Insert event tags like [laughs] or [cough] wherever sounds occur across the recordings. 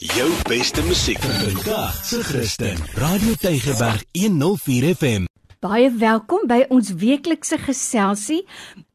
Jou beste musiek vandag se Christen. Radio Tygerberg 104 FM. Baie welkom by ons weeklikse geselsie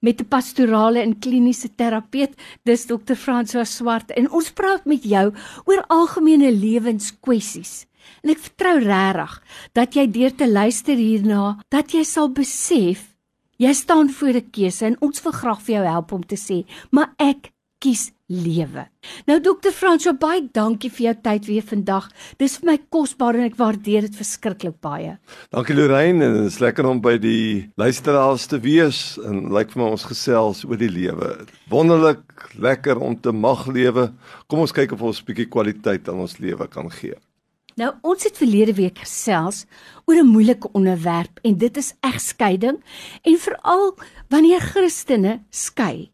met 'n pastorale en kliniese terapeut, dis Dr. François Swart en ons praat met jou oor algemene lewenskwessies. En ek vertrou regtig dat jy deur te luister hierna, dat jy sal besef jy staan voor 'n keuse en ons wil graag vir jou help om te sê, maar ek kies lewe. Nou dokter Fransjo, baie dankie vir jou tyd weer vandag. Dis vir my kosbaar en ek waardeer dit verskriklik baie. Dankie Lorraine en dit is lekker om by die luisteraars te wees en lyk vir my ons gesels oor die lewe. Wonderlik, lekker om te mag lewe. Kom ons kyk of ons 'n bietjie kwaliteit aan ons lewe kan gee. Nou ons het verlede week gesels oor 'n moeilike onderwerp en dit is egskeiding en veral wanneer Christene skei.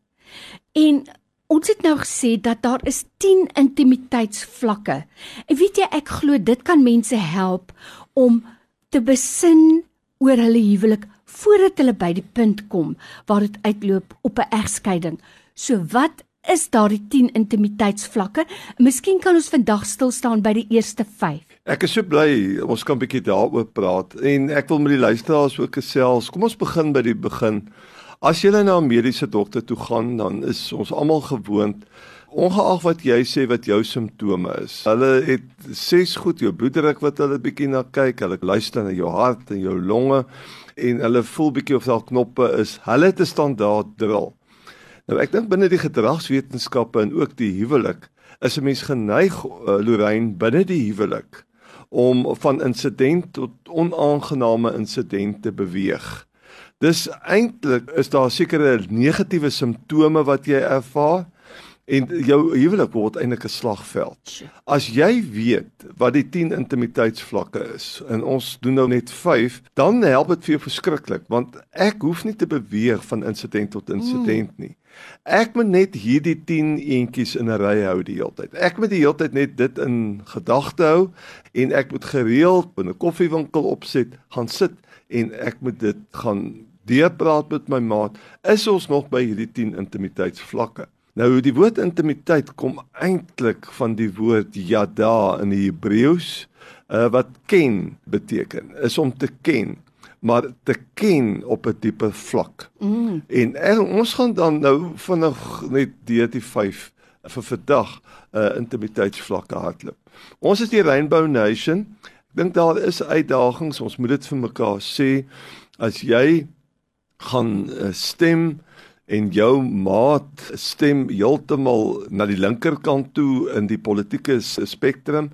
En Ons het nou gesê dat daar is 10 intimiteitsvlakke. En weet jy, ek glo dit kan mense help om te besin oor hulle huwelik voordat hulle by die punt kom waar dit uitloop op 'n egskeiding. So wat is daardie 10 intimiteitsvlakke? Miskien kan ons vandag stil staan by die eerste 5. Ek is so bly ons kan 'n bietjie daaroor praat en ek wil met die luisteraars ook gesels. Kom ons begin by die begin. As jy na 'n mediese dokter toe gaan, dan is ons almal gewoond ongeag wat jy sê wat jou simptome is. Hulle het ses goed jou bloeddruk wat hulle bietjie na kyk, hulle luister na jou hart en jou longe en hulle voel bietjie of daar knoppe is. Hulle het 'n standaard drill. Nou ek dink binne die gedragswetenskappe en ook die huwelik is 'n mens geneig uh, Lorraine binne die huwelik om van insident tot onaangename insidente beweeg. Dis eintlik is daar sekere negatiewe simptome wat jy ervaar en jou huwelik word eintlik 'n slagveld. As jy weet wat die 10 intimiteitsvlakke is en ons doen nou net 5, dan help dit vir jou verskriklik want ek hoef nie te beweeg van insident tot insident nie. Ek moet net hierdie 10 eentjies in 'n ry hou die hele tyd. Ek moet die hele tyd net dit in gedagte hou en ek moet gereeld in 'n koffiewinkel opset, gaan sit en ek moet dit gaan deurpraat met my maat, is ons nog by hierdie 10 intimiteitsvlakke. Nou die woord intimiteit kom eintlik van die woord yada in die Hebreëus uh, wat ken beteken, is om te ken maar te ken op 'n diepe vlak. Mm. En er, ons gaan dan nou vinnig net deur die 5 vir vandag uh, intimiteitsvlakke hardloop. Ons is die Rainbow Nation. Ek dink daar is uitdagings, ons moet dit vir mekaar sê. As jy gaan uh, stem en jou maat stem heeltemal na die linkerkant toe in die politieke spektrum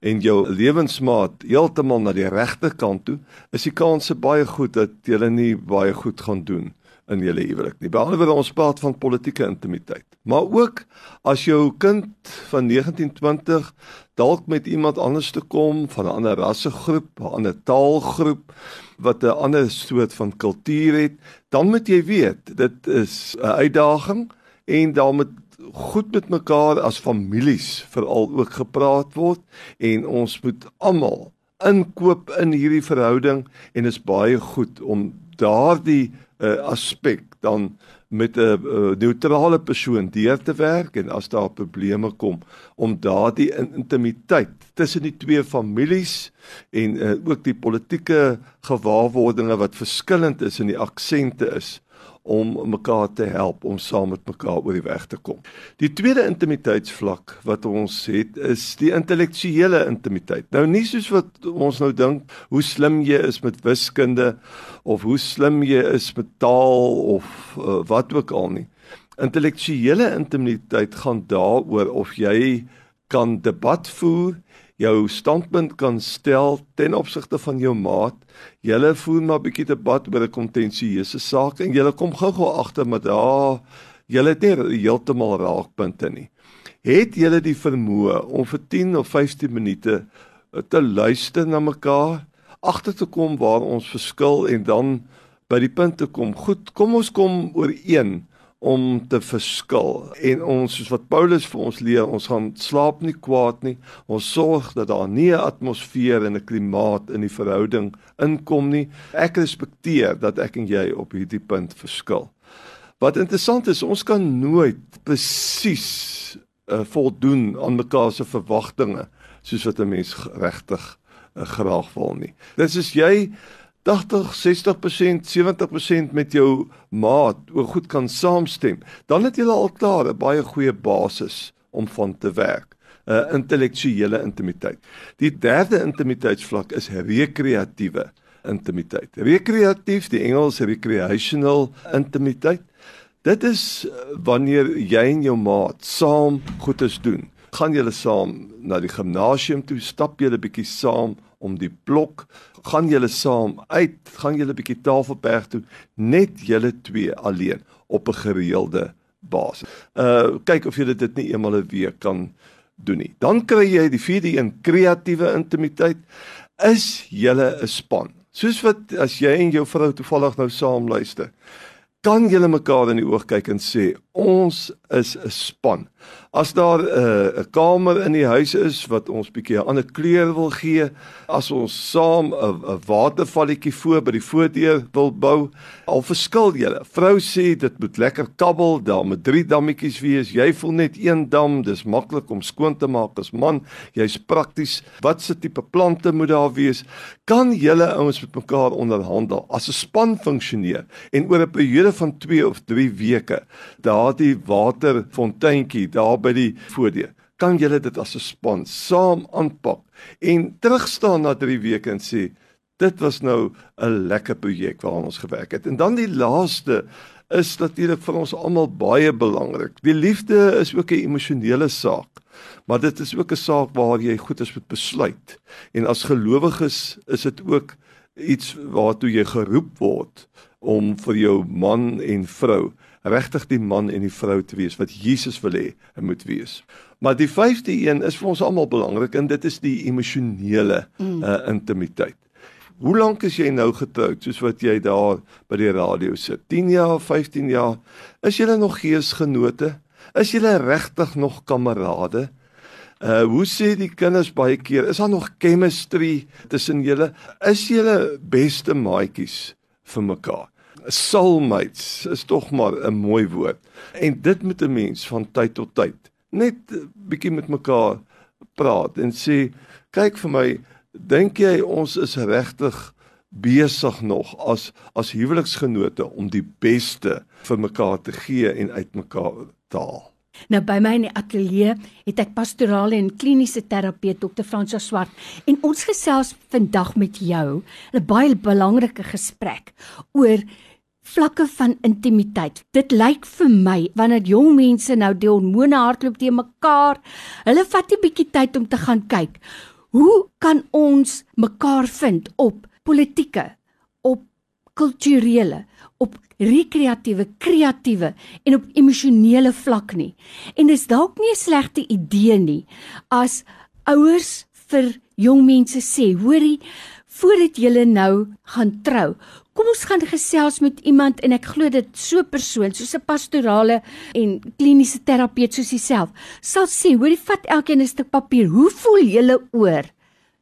en jou lewensmaat heeltemal na die regterkant toe, is die kanse baie goed dat jy nie baie goed gaan doen in julle huwelik nie. Behalwe dat ons praat van politieke intimiteit. Maar ook as jou kind van 1920 dalk met iemand anders te kom van 'n ander rassegroep, 'n ander taalgroep wat 'n ander soort van kultuur het, dan moet jy weet dit is 'n uitdaging en dan moet goed met mekaar as families veral ook gepraat word en ons moet almal inkoop in hierdie verhouding en is baie goed om daardie uh, aspek dan met 'n uh, neutrale persoon deur te werk en as daar probleme kom om daardie intimiteit tussen die twee families en uh, ook die politieke gewaarwordinge wat verskillend is in die aksente is om mekaar te help om saam met mekaar oor die weg te kom. Die tweede intimiteitsvlak wat ons het is die intellektuele intimiteit. Nou nie soos wat ons nou dink hoe slim jy is met wiskunde of hoe slim jy is met taal of uh, wat ook al nie. Intellektuele intimiteit gaan daaroor of jy kan debat voer jou standpunt kan stel ten opsigte van jou maat. Julle voer maar 'n bietjie debat oor 'n kontensieuse saak en julle kom gou-gou agter met daar julle het nie heeltemal raakpunte nie. Het julle die vermoë om vir 10 of 15 minute te luister na mekaar, agter te kom waar ons verskil en dan by die punt te kom. Goed, kom ons kom ooreen om te verskil. En ons soos wat Paulus vir ons leer ons gaan slaap nie kwaad nie. Ons sorg dat daar nie 'n atmosfeer en 'n klimaat in die verhouding inkom nie. Ek respekteer dat ek en jy op hierdie punt verskil. Wat interessant is ons kan nooit presies uh, voldoen aan mekaar se verwagtinge soos wat 'n mens regtig uh, graag wil nie. Dis is jy 80, 60%, 70% met jou maat oor goed kan saamstem, dan het jy al klaar 'n baie goeie basis om van te werk. 'n uh, Intellektuele intimiteit. Die derde intimiteitsvlak is rekreatiewe intimiteit. Rekreatief, die Engels recreational intimiteit. Dit is wanneer jy en jou maat saam goedes doen. Gaan julle saam na die gimnasium toe, stap julle bietjie saam om die blok, gaan julle saam uit, gaan julle bietjie Tafelberg toe, net julle twee alleen op 'n gereelde basis. Uh kyk of julle dit nie eenmal 'n week kan doen nie. Dan kry jy die vierde een kreatiewe intimiteit. Is julle 'n span? Soos wat as jy en jou vrou toevallig nou saam luister, kan julle mekaar in die oog kyk en sê ons is 'n span. As daar 'n uh, kamer in die huis is wat ons bietjie 'n ander kleur wil gee, as ons saam 'n 'n watervalletjie voor by die voordeur wil bou, al verskil julle. Vrou sê dit moet lekker kabbel, daar moet drie dammetjies wees. Jy voel net een dam, dis maklik om skoon te maak as man. Jy's prakties. Wat se tipe plante moet daar wees? Kan julle ouens met mekaar onderhandel as 'n span funksioneer en oor 'n periode van 2 of 3 weke daardie waterfonteintjie daar by die voordeur. Kan julle dit as 'n span saam aanpak en terugstaan na 3 weke en sê dit was nou 'n lekker projek waaraan ons gewerk het. En dan die laaste is natuurlik vir ons almal baie belangrik. Die liefde is ook 'n emosionele saak. Maar dit is ook 'n saak waar jy goed is met besluit. En as gelowiges is dit ook iets waartoe jy geroep word om vir jou man en vrou regtig die man en die vrou te wees wat Jesus wil hê hy moet wees. Maar die vyfde een is vir ons almal belangrik en dit is die emosionele mm. uh, intimiteit. Hoe lank is jy nou getroud soos wat jy daar by die radio sit? 10 jaar, 15 jaar? Is julle nog geesgenote? Is julle regtig nog kamerade? Uh hoe sê die kinders baie keer, is daar nog chemistry tussen julle? Is julle beste maatjies vir mekaar? Soulmates is tog maar 'n mooi woord. En dit moet 'n mens van tyd tot tyd net bietjie met mekaar praat en sê kyk vir my dink jy ons is regtig besig nog as as huweliksgenote om die beste vir mekaar te gee en uit mekaar te haal. Nou by my in die ateljee het ek pastorale en kliniese terapeut Dr. Fransja Swart en ons gesels vandag met jou 'n baie belangrike gesprek oor vlakke van intimiteit. Dit lyk vir my wanneer jong mense nou die hormone hardloop te mekaar, hulle vat 'n bietjie tyd om te gaan kyk. Hoe kan ons mekaar vind op politieke, op kulturele, op rekreatiewe, kreatiewe en op emosionele vlak nie. En dis dalk nie 'n slegte idee nie as ouers vir jong mense sê, hoorie, voordat jy nou gaan trou, Kom ons gaan gesels met iemand en ek glo dit so persoon soos 'n pastorale en kliniese terapeut soos jouself sal sê, hoorie vat elkeen 'n stuk papier. Hoe voel julle oor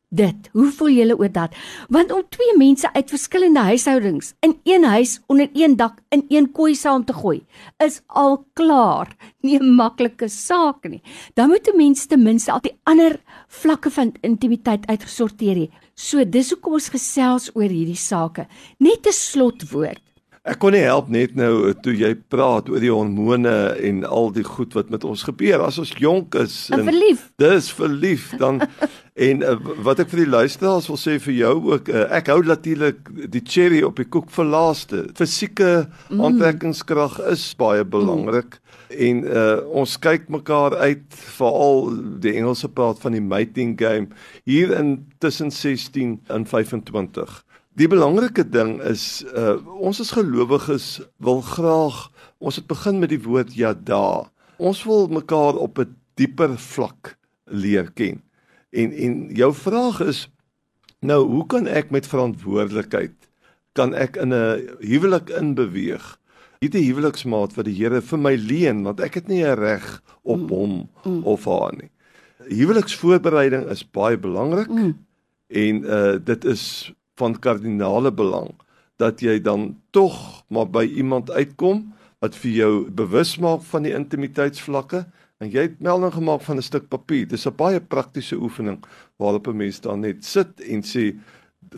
dit? Hoe voel julle oor dat? Want om twee mense uit verskillende huishoudings in een huis onder een dak in een kooi saam te gooi, is al klaar nie 'n maklike saak nie. Dan moet 'n mens ten minste al die ander vlakke van intimiteit uitgesorteer hê. So dis hoekom ons gesels oor hierdie sake. Net 'n slotwoord. Ek kon nie help net nou toe jy praat oor die hormone en al die goed wat met ons gebeur as ons jonk is en, en verlief. Dis verlief dan [laughs] en uh, wat ek vir die luisteraars wil sê vir jou ook uh, ek hou natuurlik die cherry op die koek vir laaste. Fisieke mm. aantrekkingskrag is baie belangrik. Mm en uh, ons kyk mekaar uit veral die Engelse praat van die mating game hier in tussen 16 en 25. Die belangrike ding is uh, ons as gelowiges wil graag ons het begin met die woord yada. Ons wil mekaar op 'n dieper vlak leer ken. En en jou vraag is nou hoe kan ek met verantwoordelikheid kan ek in 'n huwelik inbeweeg? hierdie huweliksmaat wat die Here vir my leen want ek het nie 'n reg op mm. hom mm. of haar nie. Huweliksvoorbereiding is baie belangrik mm. en uh dit is van kardinale belang dat jy dan tog maar by iemand uitkom wat vir jou bewus maak van die intimiteitsvlakke en jy het melding gemaak van 'n stuk papier. Dis 'n baie praktiese oefening waarop 'n mens dan net sit en sê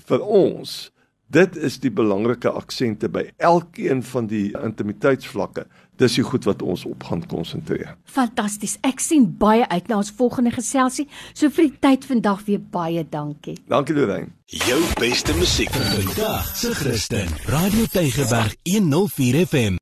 vir ons Dit is die belangrike aksente by elkeen van die intimiteitsvlakke. Dis die goed wat ons op gaan konsentreer. Fantasties. Ek sien baie uit na ons volgende geselsie. So vir die tyd vandag weer baie dankie. Dankie Lorraine. Jou beste musiek vir vandag se Christen. Radio Tygerberg 104 FM.